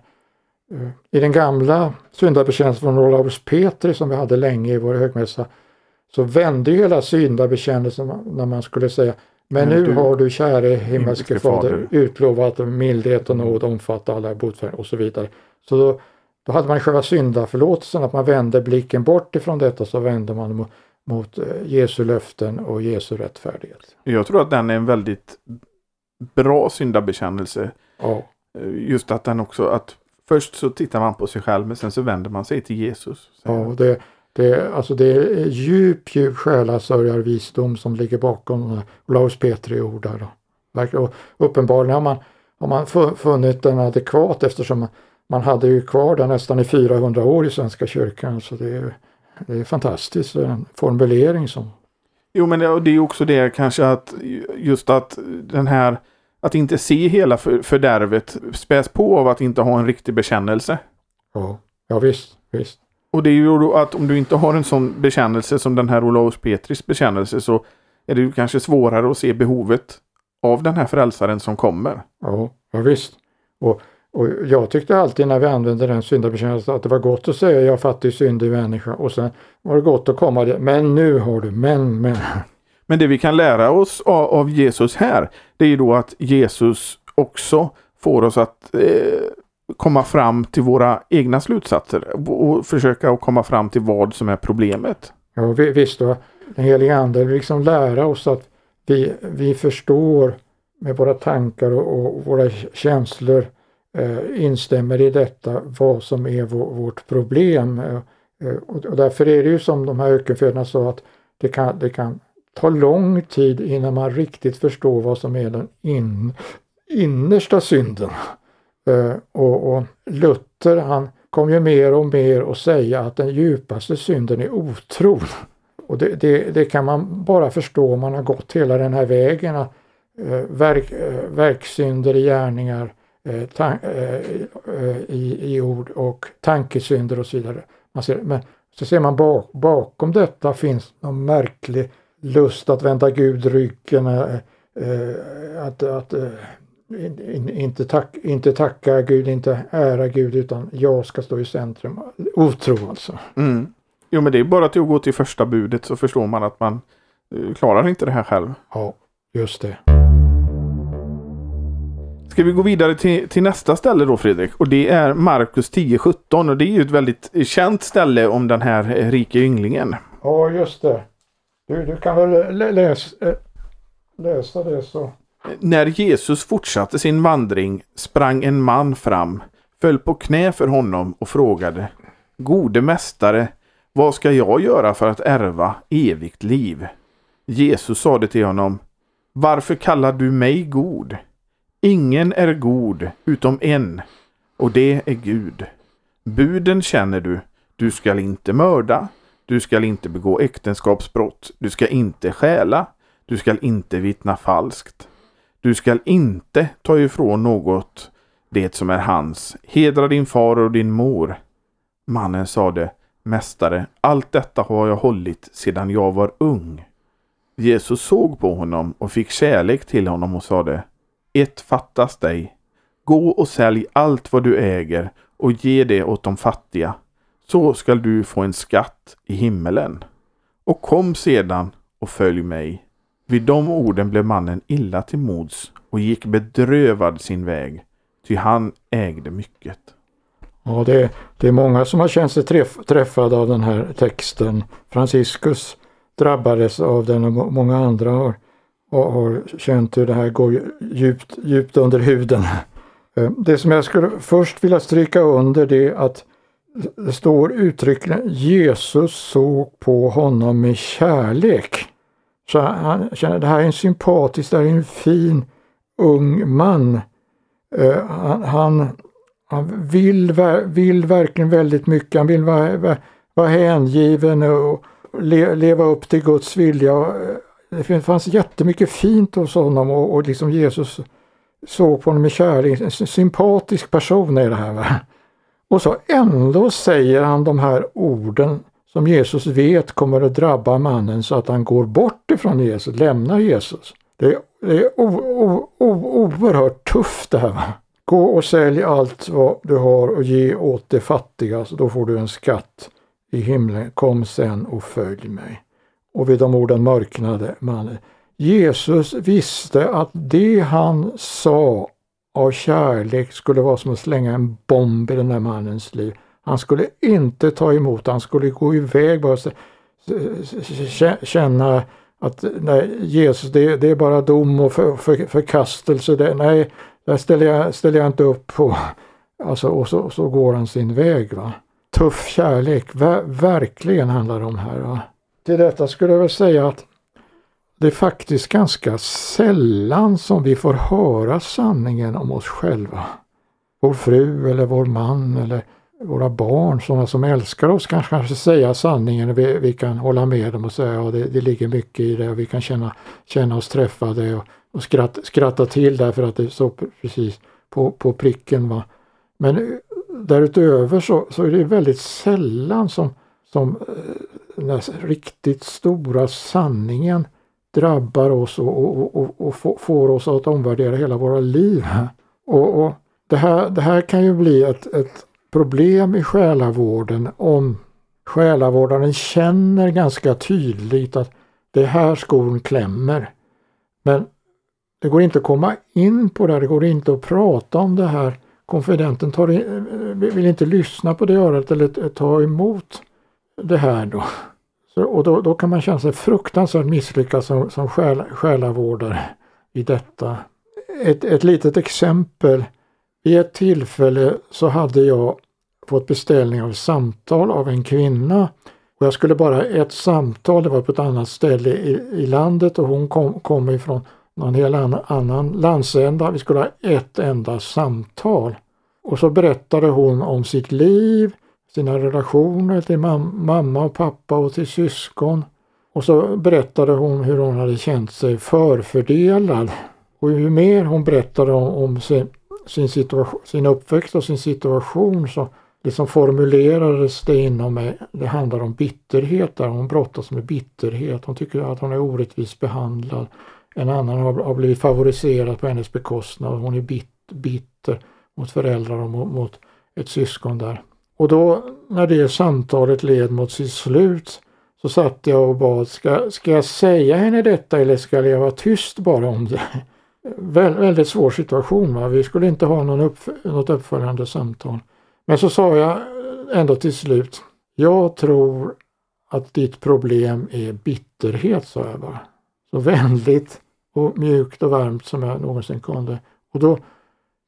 I den gamla syndabekännelsen från Olaus Petri som vi hade länge i vår högmässa så vände hela syndabekännelsen när man skulle säga men nu har du käre himmelske fader utlovat mildhet och nåd omfatta alla botfärd och så vidare. Så då, då hade man själva syndaförlåtelsen, att man vände blicken bort ifrån detta så vände man mot, mot eh, Jesu löften och Jesu rättfärdighet. Jag tror att den är en väldigt bra syndabekännelse. Ja. Eh, just att den också, att först så tittar man på sig själv men sen så vänder man sig till Jesus. Ja, det, det, alltså det är djup, djup själasörjarvisdom som ligger bakom Olaus Petri ord där. Och uppenbarligen har man, har man funnit den adekvat eftersom man hade ju kvar den nästan i 400 år i Svenska kyrkan. Så det är, det är fantastiskt, en formulering som... Jo men det, det är också det kanske att just att den här att inte se hela fördärvet späs på av att inte ha en riktig bekännelse. Ja, ja visst, visst. Och det är ju då att om du inte har en sån bekännelse som den här Olaus Petris bekännelse så är det ju kanske svårare att se behovet av den här frälsaren som kommer. Ja, ja visst. Och, och jag tyckte alltid när vi använde den syndabekännelsen att det var gott att säga jag är fattig syndig människa och sen var det gott att komma det. Men nu har du, men, men. Men det vi kan lära oss av, av Jesus här det är ju då att Jesus också får oss att eh, komma fram till våra egna slutsatser och försöka att komma fram till vad som är problemet. Ja visst, då. den helige ande vill liksom lära oss att vi, vi förstår med våra tankar och, och våra känslor eh, instämmer i detta vad som är vår, vårt problem. Eh, eh, och, och, därför är det ju som de här ökenfäderna sa att det kan, det kan ta lång tid innan man riktigt förstår vad som är den in, innersta synden. Eh, och, och, Luther han kom ju mer och mer att säga att den djupaste synden är otron. Och det, det, det, kan man bara förstå om man har gått hela den här vägen. Att, eh, verk, eh, verksynder i gärningar, eh, tan, eh, eh, i, i ord och tankesynder och så vidare. Man ser, men så ser man bak, bakom detta finns någon märklig lust att vända Gud ryggen, att, att inte, tack, inte tacka Gud, inte ära Gud utan jag ska stå i centrum. Otro alltså. Mm. Jo men det är bara till att gå till första budet så förstår man att man klarar inte det här själv. Ja, just det. Ska vi gå vidare till, till nästa ställe då Fredrik? Och det är Markus 10.17 och det är ju ett väldigt känt ställe om den här eh, rike ynglingen. Ja just det. Du, du kan väl läsa, eh, läsa det så. När Jesus fortsatte sin vandring sprang en man fram, föll på knä för honom och frågade Gode mästare, vad ska jag göra för att ärva evigt liv? Jesus sade till honom Varför kallar du mig god? Ingen är god utom en, och det är Gud. Buden känner du. Du skall inte mörda. Du skall inte begå äktenskapsbrott. Du skall inte stjäla. Du skall inte vittna falskt. Du skall inte ta ifrån något det som är hans. Hedra din far och din mor. Mannen sade, Mästare, allt detta har jag hållit sedan jag var ung. Jesus såg på honom och fick kärlek till honom och sade, Ett fattas dig. Gå och sälj allt vad du äger och ge det åt de fattiga. Så skall du få en skatt i himmelen. Och kom sedan och följ mig. Vid de orden blev mannen illa till mods och gick bedrövad sin väg, ty han ägde mycket. Ja, det, det är många som har känt sig träff, träffade av den här texten. Franciscus drabbades av den och många andra har, har, känt hur det här går djupt, djupt under huden. Eh, det som jag skulle först vilja stryka under det är att det står uttryckligen Jesus såg på honom med kärlek. Så han känner det här är en sympatisk, det här är en fin ung man. Uh, han, han, han vill, vill verkligen väldigt mycket. Han vill vara, vara hängiven och le, leva upp till Guds vilja. Eh, det fanns jättemycket fint hos honom och, och liksom Jesus såg på honom med kärlek. En sympatisk person är det här. Va? Och så ändå säger han de här orden som Jesus vet kommer att drabba mannen så att han går bort ifrån Jesus, lämnar Jesus. Det är, det är o, o, o, oerhört tufft det här. Va? Gå och sälj allt vad du har och ge åt de fattiga så då får du en skatt i himlen. Kom sen och följ mig. Och vid de orden mörknade mannen. Jesus visste att det han sa av kärlek skulle vara som att slänga en bomb i den där mannens liv. Han skulle inte ta emot, han skulle gå iväg bara känna att nej, Jesus det, det är bara dom och för, för, förkastelse. Det, nej, där ställer jag, ställer jag inte upp på. Alltså, och så, så går han sin väg. Va? Tuff kärlek, ver, verkligen handlar det om här. Va? Till detta skulle jag väl säga att det är faktiskt ganska sällan som vi får höra sanningen om oss själva. Vår fru eller vår man eller våra barn, sådana som älskar oss, kanske, kanske säga sanningen. Vi, vi kan hålla med dem och säga att ja, det, det ligger mycket i det och vi kan känna, känna oss träffade och, och skratta, skratta till därför att det är så precis på, på pricken. Va? Men eh, därutöver så, så är det väldigt sällan som, som eh, den riktigt stora sanningen drabbar oss och, och, och, och, får oss att omvärdera hela våra liv. Och, det, här, det här kan ju bli ett, ett problem i själavården om själavårdaren känner ganska tydligt att det är här skon klämmer. Men det går inte att komma in på det, det går inte att prata om det här. Konfidenten tar in, vill inte lyssna på det örat eller ta emot det här då. Och då, då, kan man känna sig fruktansvärt misslyckad som, som själ, själavårdare i detta. Ett, ett litet exempel. Vid ett tillfälle så hade jag fått beställning av samtal av en kvinna. Och jag skulle bara ett samtal, det var på ett annat ställe i, i landet och hon kom, kom ifrån någon helt annan, annan landsända. Vi skulle ha ett enda samtal. Och så berättade hon om sitt liv, sina relationer till mam mamma och pappa och till syskon. Och så berättade hon hur hon hade känt sig förfördelad. Och ju mer hon berättade om, om sin, sin, situation, sin uppväxt och sin situation så liksom formulerades det inom mig. Det handlar om bitterhet där. Hon brottas med bitterhet. Hon tycker att hon är orättvist behandlad. En annan har, har blivit favoriserad på hennes bekostnad. Hon är bit, bitter mot föräldrar och mot, mot ett syskon där. Och då när det samtalet led mot sitt slut så satt jag och bad, ska, ska jag säga henne detta eller ska jag vara tyst bara om det? [LAUGHS] Vä väldigt svår situation. Va? Vi skulle inte ha någon uppf något uppföljande samtal. Men så sa jag ändå till slut, jag tror att ditt problem är bitterhet, sa jag bara. Så vänligt och mjukt och varmt som jag någonsin kunde. Och då,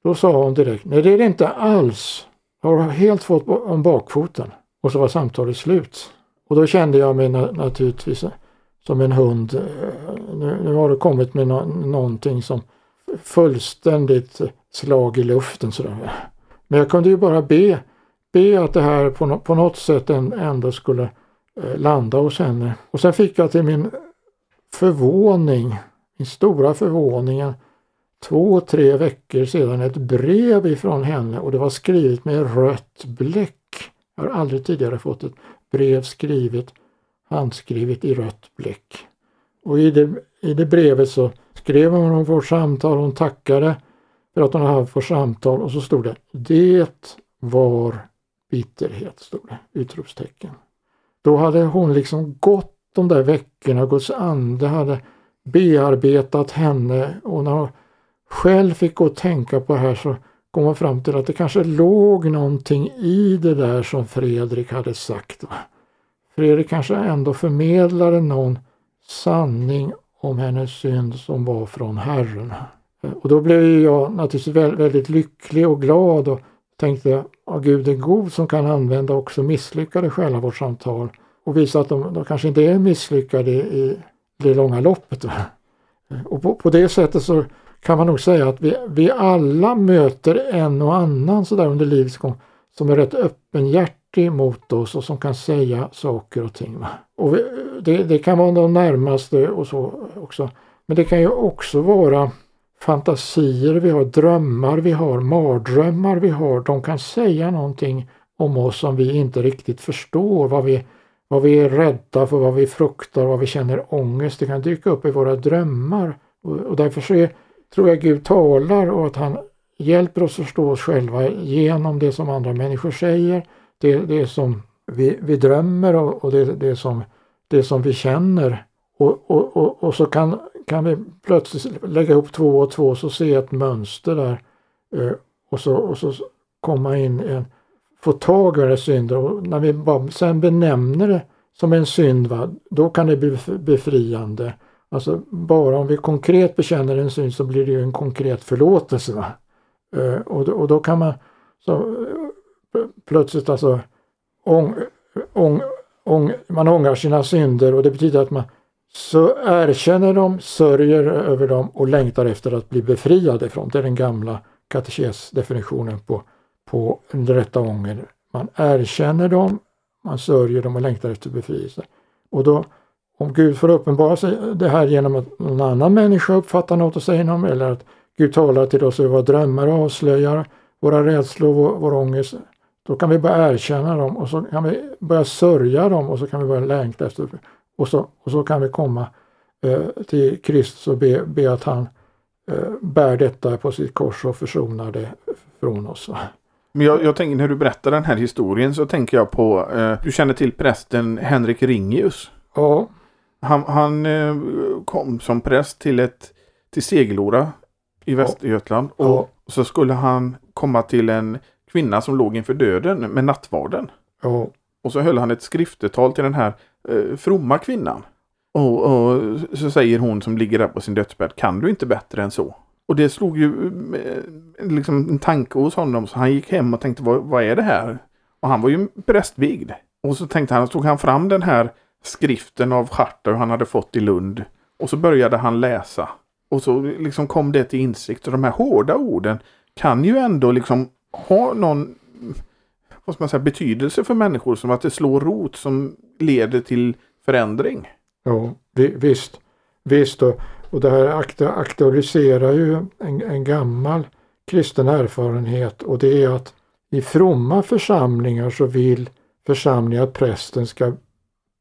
då sa hon direkt, nej det är det inte alls. Jag har helt fått om bakfoten. Och så var samtalet slut. Och då kände jag mig naturligtvis som en hund. Eh, nu, nu har det kommit med no någonting som fullständigt slag i luften. Sådär. Men jag kunde ju bara be, be att det här på, no på något sätt ändå skulle eh, landa hos henne. Och sen fick jag till min förvåning, min stora förvåning, två, tre veckor sedan ett brev ifrån henne och det var skrivet med rött bläck. Jag har aldrig tidigare fått ett brev skrivet, handskrivet i rött bläck. Och i det, i det brevet så skrev hon om vårt samtal, hon tackade för att hon hade haft vårt samtal och så stod det Det var bitterhet, stod det, utropstecken. Då hade hon liksom gått de där veckorna, Guds ande hade bearbetat henne och när hon själv fick gå och tänka på här så kom man fram till att det kanske låg någonting i det där som Fredrik hade sagt. Fredrik kanske ändå förmedlade någon sanning om hennes synd som var från Herren. Och då blev jag naturligtvis väldigt lycklig och glad och tänkte att Gud är god som kan använda också misslyckade själavårdssamtal och visa att de, de kanske inte är misslyckade i det långa loppet. Och på, på, det sättet så kan man nog säga att vi, vi alla möter en och annan sådär under livets gång som är rätt öppenhjärtig mot oss och som kan säga saker och ting. Va? Och vi, det, det kan vara de närmaste och så också. Men det kan ju också vara fantasier vi har, drömmar vi har, mardrömmar vi har. De kan säga någonting om oss som vi inte riktigt förstår. Vad vi, vad vi är rädda för, vad vi fruktar, vad vi känner ångest. Det kan dyka upp i våra drömmar. Och, och därför så är, tror jag Gud talar och att han hjälper oss förstå oss själva genom det som andra människor säger. Det, det som vi, vi drömmer och, och det, det, som, det som vi känner. Och, och, och, och så kan, kan vi plötsligt lägga ihop två och två och så se ett mönster där. Eh, och, så, och så komma in en, få tag i den synden och när vi bara sen benämner det som en synd, va, då kan det bli befriande. Alltså bara om vi konkret bekänner en synd så blir det ju en konkret förlåtelse. Va? Eh, och, då, och då kan man så, eh, plötsligt alltså ång, ång, ång, man ångrar sina synder och det betyder att man så erkänner dem, sörjer över dem och längtar efter att bli befriade från. Det är den gamla katekesdefinitionen på, på den rätta ånger. Man erkänner dem, man sörjer dem och längtar efter befrielse. Och då, om Gud får uppenbara sig det här genom att någon annan människa uppfattar något och säger något eller att Gud talar till oss över våra drömmar och avslöjar våra rädslor och vår, ångest. Då kan vi börja erkänna dem och så kan vi börja sörja dem och så kan vi börja längta efter och så, och så kan vi komma eh, till Kristus och be, be att han eh, bär detta på sitt kors och försonar det från oss. Men jag, jag tänker när du berättar den här historien så tänker jag på, eh, du känner till prästen Henrik Ringius? Ja. Han, han eh, kom som präst till, ett, till Segelora i Västergötland ja. och ja. så skulle han komma till en kvinna som låg inför döden med nattvarden. Ja. Och så höll han ett skriftetal till den här eh, fromma kvinnan. Och, och, så säger hon som ligger där på sin dödsbädd, kan du inte bättre än så? Och det slog ju eh, liksom en tanke hos honom så han gick hem och tänkte vad, vad är det här? Och han var ju prästvigd. Och så tänkte han, så tog han fram den här skriften av Charter han hade fått i Lund. Och så började han läsa. Och så liksom kom det till insikt. Och de här hårda orden kan ju ändå liksom ha någon vad ska man säga, betydelse för människor. Som att det slår rot som leder till förändring. Ja, visst. Visst och, och det här aktualiserar ju en, en gammal kristen erfarenhet och det är att i fromma församlingar så vill församlingen att prästen ska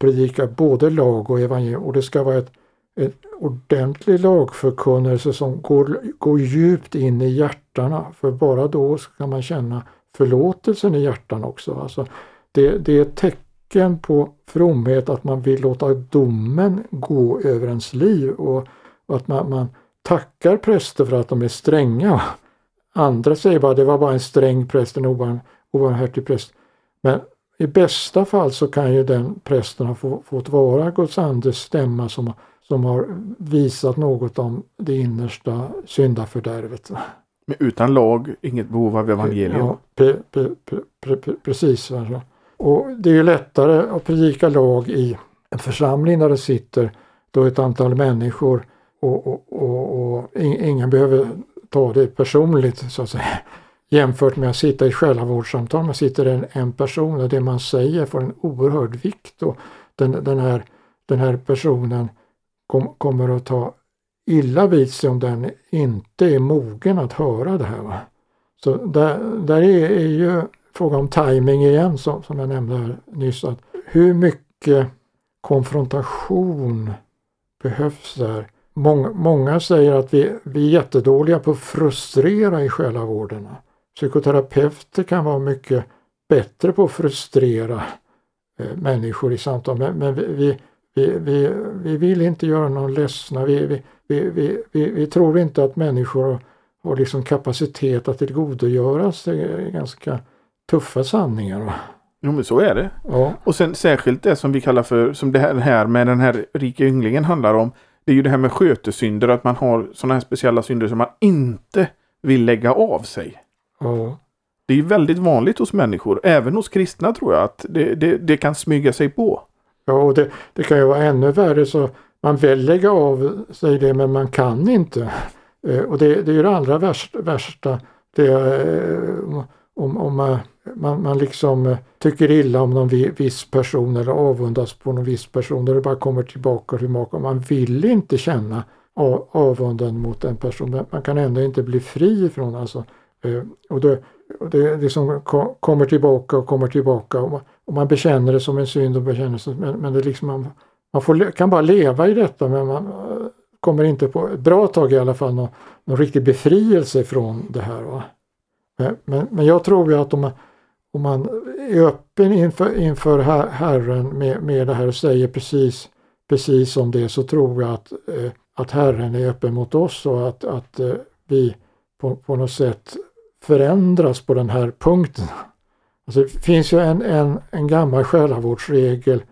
predika både lag och evangelium och det ska vara ett, ett ordentlig lagförkunnelse som går, går djupt in i hjärtana för bara då ska man känna förlåtelsen i hjärtan också. Alltså det, det är ett tecken på fromhet att man vill låta domen gå över ens liv och, och att man, man tackar präster för att de är stränga. Andra säger bara det var bara en sträng präst, en obarmhärtig präst. Men i bästa fall så kan ju den prästen ha fått vara Guds andes stämma som, som har visat något om det innersta syndafördärvet. Men utan lag, inget behov av evangelium. Ja, pre, pre, pre, precis. Alltså. Och det är ju lättare att predika lag i en församling där det sitter då ett antal människor och, och, och, och ingen behöver ta det personligt så att säga. Jämfört med att sitta i själavårdssamtal, man sitter en, en person och det man säger får en oerhörd vikt och den, den, här, den här personen kom, kommer att ta illa vid sig om den inte är mogen att höra det här. Va? Så där, där är, är ju fråga om timing igen som, som jag nämnde här nyss. Att hur mycket konfrontation behövs där? Många, många säger att vi, vi är jättedåliga på att frustrera i själavården. Psykoterapeuter kan vara mycket bättre på att frustrera eh, människor i samtal men, men vi, vi, vi, vi, vi vill inte göra någon ledsna. Vi, vi, vi, vi, vi, vi tror inte att människor har liksom kapacitet att tillgodogöra sig ganska tuffa sanningar. Jo men så är det. Ja. Och sen särskilt det som vi kallar för, som det här med den här rika ynglingen handlar om. Det är ju det här med skötesynder, att man har sådana här speciella synder som man inte vill lägga av sig. Ja. Det är väldigt vanligt hos människor, även hos kristna tror jag, att det, det, det kan smyga sig på. Ja, och det, det kan ju vara ännu värre så man vill lägga av sig det men man kan inte. Eh, och det, det är ju det allra värsta, värsta det, eh, om, om man, man, man liksom tycker illa om någon viss person eller avundas på någon viss person och det bara kommer tillbaka och tillbaka. Man vill inte känna avundan mot en person men man kan ändå inte bli fri ifrån alltså. Eh, och det, och det liksom kommer tillbaka och kommer tillbaka och man, och man bekänner det som en synd och bekänner det, men, men det liksom man, man får, kan bara leva i detta men man eh, kommer inte på ett bra tag i alla fall någon, någon riktig befrielse från det här. Va? Eh, men, men jag tror ju att om man, om man är öppen inför, inför Herren med, med det här och säger precis, precis som det så tror jag att, att Herren är öppen mot oss och att, att vi på, på något sätt förändras på den här punkten. Alltså det finns ju en, en, en gammal själavårdsregel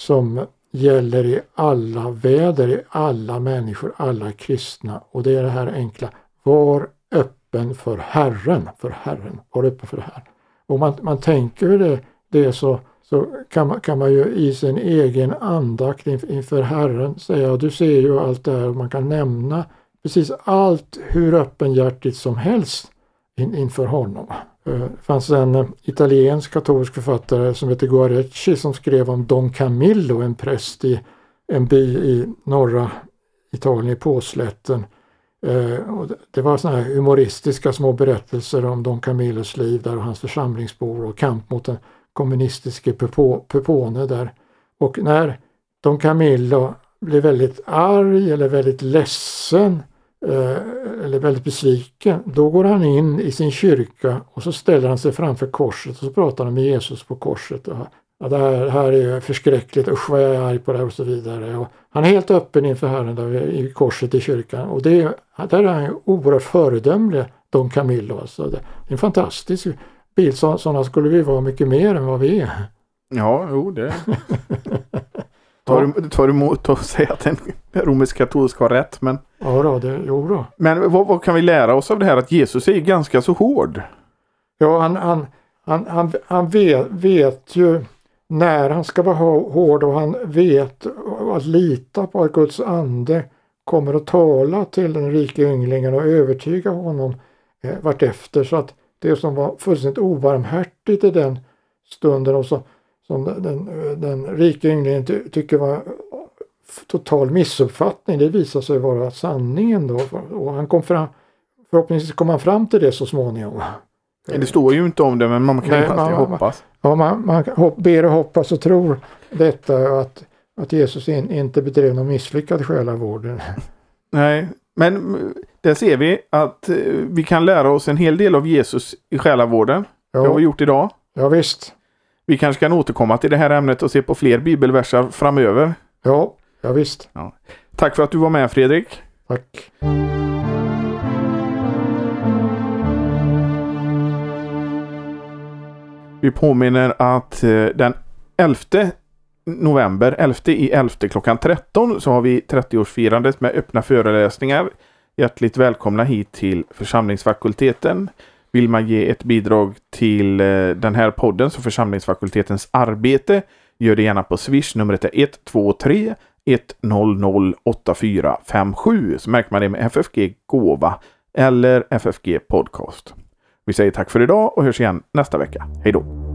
som gäller i alla väder, i alla människor, alla kristna och det är det här enkla. Var öppen för Herren, för Herren, var öppen för det här. Och man, man tänker det, det så, så kan, man, kan man ju i sin egen andakt inför Herren säga, du ser ju allt det här, man kan nämna precis allt hur öppenhjärtigt som helst in, inför honom. Eh, det fanns en eh, italiensk katolsk författare som heter Guarecci som skrev om Don Camillo, en präst i en by i norra Italien, i påslätten. Eh, det var såna här humoristiska små berättelser om Don Camillos liv där och hans församlingsbor och kamp mot den kommunistiske Pepone där. Och när Don Camillo blev väldigt arg eller väldigt ledsen eller väldigt besviken, då går han in i sin kyrka och så ställer han sig framför korset och så pratar han med Jesus på korset. Och, ja, det här, här är förskräckligt, usch vad jag är arg på det här och så vidare. Och han är helt öppen inför Herren där i korset i kyrkan och det, där är han oerhört föredömlig, Don Camillo. Alltså. Det är en fantastisk bild, sådana skulle vi vara mycket mer än vad vi är. Ja, jo det [LAUGHS] tar, ja. du, tar emot och säger att en romersk katolsk har rätt. Men, ja, då, det, jo då. men vad, vad, kan vi lära oss av det här att Jesus är ganska så hård? Ja, han, han, han, han, han vet, vet ju när han ska vara hård och han vet att lita på att Guds ande kommer att tala till den rike ynglingen och övertyga honom eh, vartefter. Så att det som var fullständigt obarmhärtigt i den stunden och så som den, den rika ynglingen ty tycker var total missuppfattning. Det visar sig vara sanningen då och han kom fram, förhoppningsvis kom han fram till det så småningom. Det står ju inte om det men man kan ju alltid hoppas. Ja, man, man hopp, ber och hoppas och tror detta att, att Jesus in, inte bedrev någon misslyckad själavård. [LAUGHS] Nej, men där ser vi att eh, vi kan lära oss en hel del av Jesus i själavården. Ja. Det har vi gjort idag. Ja, visst. Vi kanske kan återkomma till det här ämnet och se på fler bibelversar framöver. Ja, ja visst. Ja. Tack för att du var med Fredrik. Tack. Vi påminner att eh, den 11 november, 11 i 11 klockan 13 så har vi 30-årsfirandet med öppna föreläsningar. Hjärtligt välkomna hit till församlingsfakulteten. Vill man ge ett bidrag till eh, den här podden så församlingsfakultetens arbete gör det gärna på Swish. Numret är 123 100 8457. Så märker man det med FFG Gåva eller FFG Podcast. Vi säger tack för idag och hörs igen nästa vecka. Hej då!